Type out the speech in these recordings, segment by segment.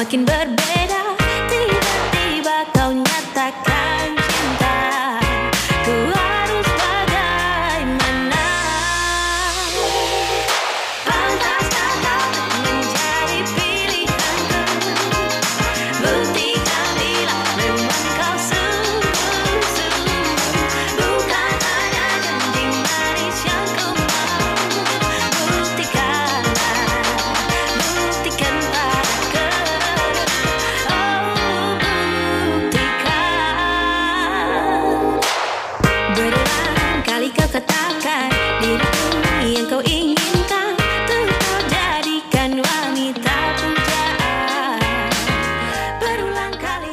makin berbeda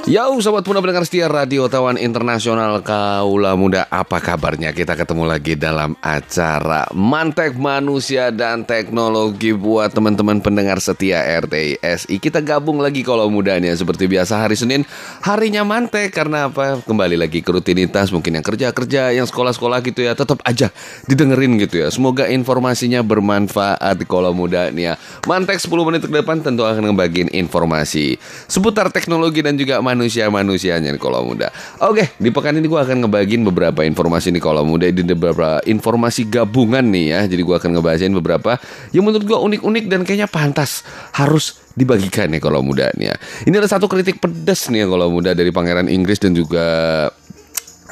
Yo, sobat muda pendengar setia Radio Tawan Internasional Kaula Muda, apa kabarnya? Kita ketemu lagi dalam acara Mantek Manusia dan Teknologi buat teman-teman pendengar setia RTSI. Kita gabung lagi kalau mudanya seperti biasa hari Senin, harinya mantek karena apa? Kembali lagi ke rutinitas, mungkin yang kerja-kerja, yang sekolah-sekolah gitu ya, tetap aja didengerin gitu ya. Semoga informasinya bermanfaat kalau muda nih ya. Mantek 10 menit ke depan tentu akan ngebagiin informasi seputar teknologi dan juga manusia-manusianya nih kalau muda. Oke, di pekan ini gue akan ngebagiin beberapa informasi nih kalau muda di beberapa informasi gabungan nih ya. Jadi gue akan ngebahasin beberapa yang menurut gue unik-unik dan kayaknya pantas harus dibagikan nih kalau muda nih ya. Ini ada satu kritik pedas nih ya kalau muda dari Pangeran Inggris dan juga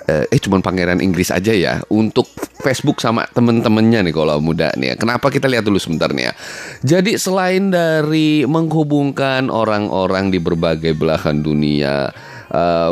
eh, eh cuman pangeran Inggris aja ya untuk Facebook sama temen-temennya nih kalau muda nih ya. Kenapa kita lihat dulu sebentar nih ya. Jadi selain dari menghubungkan orang-orang di berbagai belahan dunia eh,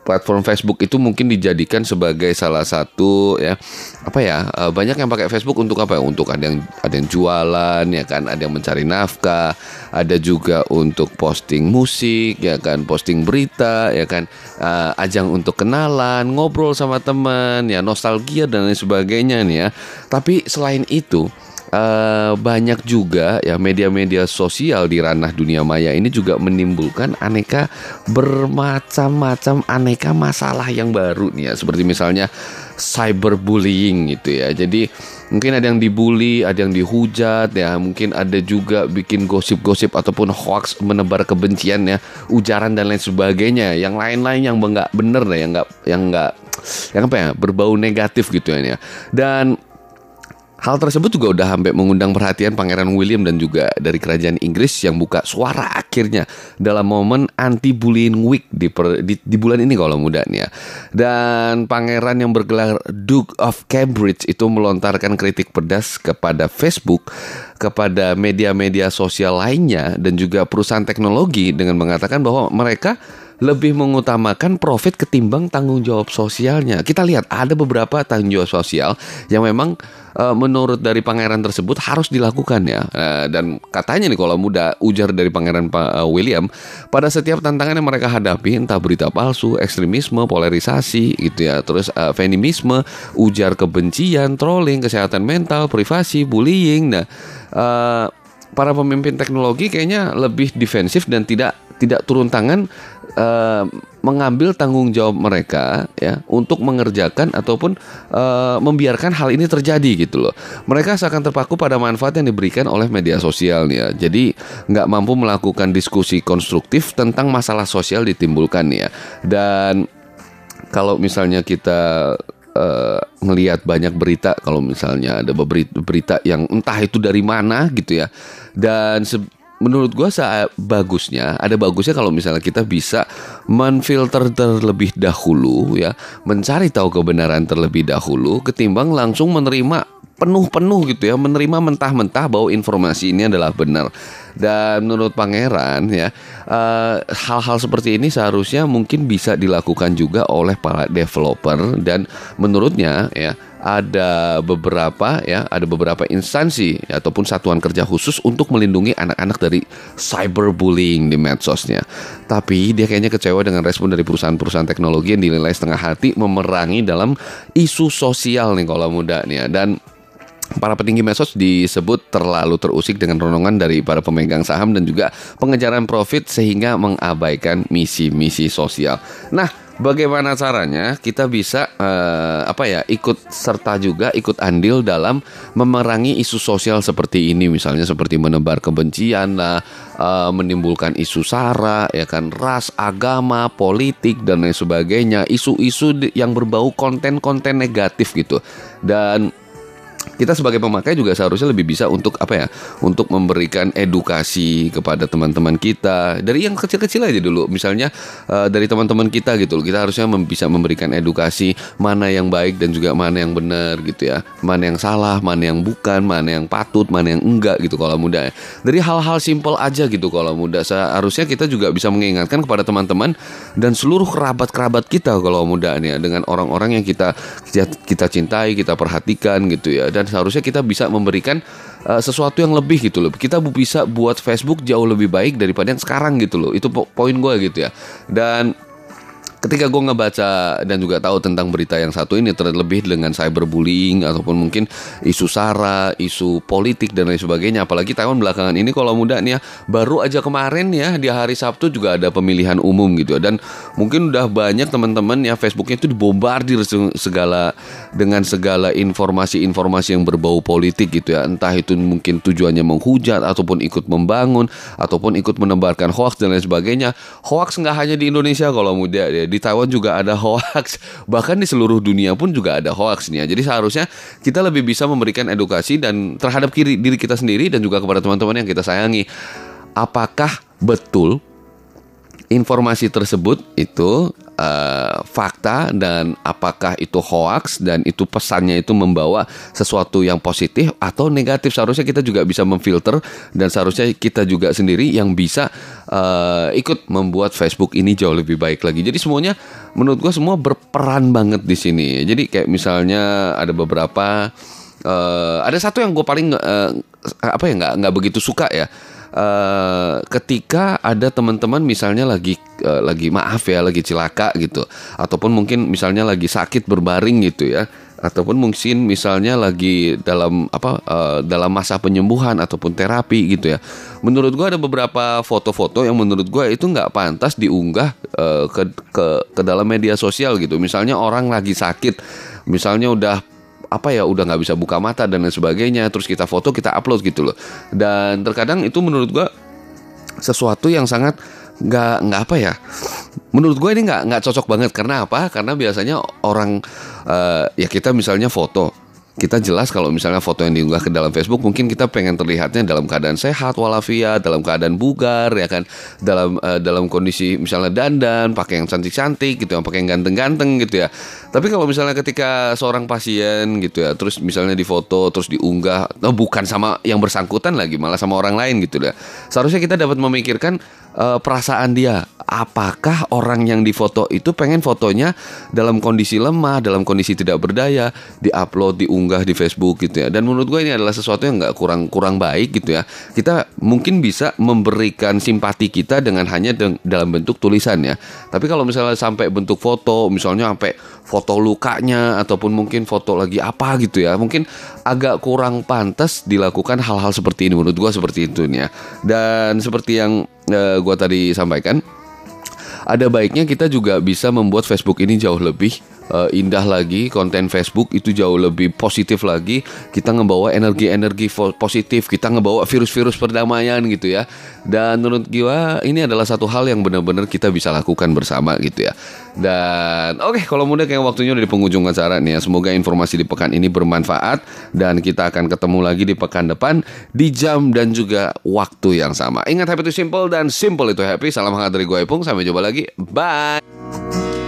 platform Facebook itu mungkin dijadikan sebagai salah satu ya apa ya eh, banyak yang pakai Facebook untuk apa ya? Untuk ada yang ada yang jualan ya kan? Ada yang mencari nafkah ada juga untuk posting musik ya kan? Posting berita ya kan? Eh, ajang untuk kenalan ngobrol sama teman ya nostalgia dan lain sebagainya nih ya. Tapi selain itu eh, banyak juga ya media-media sosial di ranah dunia maya ini juga menimbulkan aneka bermacam-macam aneka masalah yang baru nih ya. Seperti misalnya cyberbullying gitu ya. Jadi mungkin ada yang dibully ada yang dihujat ya. Mungkin ada juga bikin gosip-gosip ataupun hoax menebar kebencian ya ujaran dan lain sebagainya. Yang lain-lain yang nggak bener ya yang nggak yang nggak yang apa ya berbau negatif gitu ya. Dan Hal tersebut juga udah sampai mengundang perhatian Pangeran William dan juga dari kerajaan Inggris yang buka suara akhirnya dalam momen anti bullying week di, per- di, di bulan ini kalau muda nih ya. Dan pangeran yang bergelar Duke of Cambridge itu melontarkan kritik pedas kepada Facebook, kepada media-media sosial lainnya dan juga perusahaan teknologi dengan mengatakan bahwa mereka lebih mengutamakan profit ketimbang tanggung jawab sosialnya. Kita lihat ada beberapa tanggung jawab sosial yang memang eh, menurut dari pangeran tersebut harus dilakukan ya. Eh, dan katanya nih kalau muda ujar dari pangeran Pa- eh, William pada setiap tantangan yang mereka hadapi entah berita palsu, ekstremisme, polarisasi gitu ya, terus eh, feminisme, ujar kebencian, trolling, kesehatan mental, privasi, bullying. Nah, eh, para pemimpin teknologi kayaknya lebih defensif dan tidak tidak turun tangan eh, mengambil tanggung jawab mereka ya untuk mengerjakan ataupun eh, membiarkan hal ini terjadi gitu loh. Mereka seakan terpaku pada manfaat yang diberikan oleh media sosial nih ya. Jadi nggak mampu melakukan diskusi konstruktif tentang masalah sosial ditimbulkan ya. Dan kalau misalnya kita ngelihat banyak berita kalau misalnya ada beberita berita yang entah itu dari mana gitu ya dan menurut sa bagusnya ada bagusnya kalau misalnya kita bisa menfilter terlebih dahulu ya. Mencari tahu kebenaran terlebih dahulu ketimbang langsung menerima penuh-penuh gitu ya menerima mentah-mentah bahwa informasi ini adalah benar. Dan menurut pangeran ya eh, hal-hal seperti ini seharusnya mungkin bisa dilakukan juga oleh para developer dan menurutnya ya ada beberapa ya ada beberapa instansi ya, ataupun satuan kerja khusus untuk melindungi anak-anak dari cyberbullying di medsosnya. Tapi dia kayaknya kecewa dengan respon dari perusahaan-perusahaan teknologi yang dinilai setengah hati memerangi dalam isu sosial nih kalau muda nih ya. dan Para petinggi medsos disebut terlalu terusik dengan ronongan dari para pemegang saham dan juga pengejaran profit sehingga mengabaikan misi-misi sosial. Nah, bagaimana caranya kita bisa eh, apa ya ikut serta juga ikut andil dalam memerangi isu sosial seperti ini? Misalnya seperti menebar kebencian lah, eh, menimbulkan isu sara ya kan? Ras, agama, politik dan lain sebagainya, isu-isu yang berbau konten-konten negatif gitu. Dan kita sebagai pemakai juga seharusnya lebih bisa untuk apa ya untuk memberikan edukasi kepada teman-teman kita. Dari yang kecil-kecil aja dulu. Misalnya eh, dari teman-teman kita gitu loh. Kita harusnya mem- bisa memberikan edukasi mana yang baik dan juga mana yang benar gitu ya. Mana yang salah mana yang bukan mana yang patut mana yang enggak gitu kalau muda. Ya. dari hal-hal simpel aja gitu kalau muda. Seharusnya kita juga bisa mengingatkan kepada teman-teman dan seluruh kerabat-kerabat kita kalau muda nih ya, dengan orang-orang yang kita, kita cintai kita perhatikan gitu ya dan seharusnya kita bisa memberikan uh, sesuatu yang lebih gitu loh. Kita bisa buat Facebook jauh lebih baik daripada yang sekarang gitu loh. Itu po- poin gue gitu ya. Dan ketika gue ngebaca dan juga tahu tentang berita yang satu ini terlebih dengan cyberbullying ataupun mungkin isu sara, isu politik dan lain sebagainya. Apalagi tahun belakangan ini kalau muda nih ya baru aja kemarin ya di hari Sabtu juga ada pemilihan umum gitu ya. dan mungkin udah banyak teman-teman ya Facebooknya itu dibombardir se- segala dengan segala informasi-informasi yang berbau politik gitu ya. Entah itu mungkin tujuannya menghujat ataupun ikut membangun ataupun ikut menebarkan hoax dan lain sebagainya. Hoax nggak hanya di Indonesia kalau muda ya. Di Taiwan juga ada hoax. Bahkan di seluruh dunia pun juga ada hoax nih ya. Jadi seharusnya kita lebih bisa memberikan edukasi dan terhadap kiri, diri kita sendiri dan juga kepada teman-teman yang kita sayangi. Apakah betul informasi tersebut itu eh, fakta dan apakah itu hoax dan itu pesannya itu membawa sesuatu yang positif atau negatif. Seharusnya kita juga bisa memfilter dan seharusnya kita juga sendiri yang bisa eh, ikut membuat Facebook ini jauh lebih baik lagi. Jadi semuanya menurut gua semua berperan banget di sini. Jadi kayak misalnya ada beberapa eh, ada satu yang gue paling eh, apa ya nggak nggak begitu suka ya. Eh, ketika ada teman-teman misalnya lagi eh, lagi maaf ya lagi cilaka gitu. Ataupun mungkin misalnya lagi sakit berbaring gitu ya. Ataupun mungkin misalnya lagi dalam apa eh, dalam masa penyembuhan ataupun terapi gitu ya. Menurut gua ada beberapa foto-foto yang menurut gua itu nggak pantas diunggah eh, ke ke ke dalam media sosial gitu. Misalnya orang lagi sakit misalnya udah apa ya udah nggak bisa buka mata dan lain sebagainya terus kita foto kita upload gitu loh. Dan terkadang itu menurut gua sesuatu yang sangat nggak nggak apa ya. Menurut gue ini nggak nggak cocok banget. Karena apa? Karena biasanya orang eh, ya kita misalnya foto. Kita jelas kalau misalnya foto yang diunggah ke dalam Facebook mungkin kita pengen terlihatnya dalam keadaan sehat walafiat dalam keadaan bugar ya kan? Dalam eh, dalam kondisi misalnya dandan pakai yang cantik-cantik gitu yang pakai yang ganteng-ganteng gitu ya. Tapi kalau misalnya ketika seorang pasien gitu ya terus misalnya difoto terus diunggah nah, bukan sama yang bersangkutan lagi malah sama orang lain gitu ya seharusnya kita dapat memikirkan eh, perasaan dia. Apakah orang yang difoto itu pengen fotonya dalam kondisi lemah dalam kondisi tidak berdaya diupload diunggah di Facebook gitu ya? Dan menurut gue ini adalah sesuatu yang nggak kurang kurang baik gitu ya. Kita mungkin bisa memberikan simpati kita dengan hanya deng- dalam bentuk tulisan ya. Tapi kalau misalnya sampai bentuk foto misalnya sampai foto lukanya ataupun mungkin foto lagi apa gitu ya mungkin agak kurang pantas dilakukan hal-hal seperti ini. Menurut gue seperti itu nih ya. Dan seperti yang eh, gue tadi sampaikan ada baiknya kita juga bisa membuat Facebook ini jauh lebih eh, indah lagi konten Facebook itu jauh lebih positif lagi. Kita ngebawa energi-energi positif kita ngebawa virus-virus perdamaian gitu ya. Dan menurut gua ini adalah satu hal yang benar-benar kita bisa lakukan bersama gitu ya. Dan oke kalau mudah kayak waktunya udah di penghujung acara nih ya. Semoga informasi di pekan ini bermanfaat. Dan kita akan ketemu lagi di pekan depan di jam dan juga waktu yang sama. Ingat happy itu simple dan simple itu happy. Salam hangat dari gue Ipung sampai jumpa lagi. Bye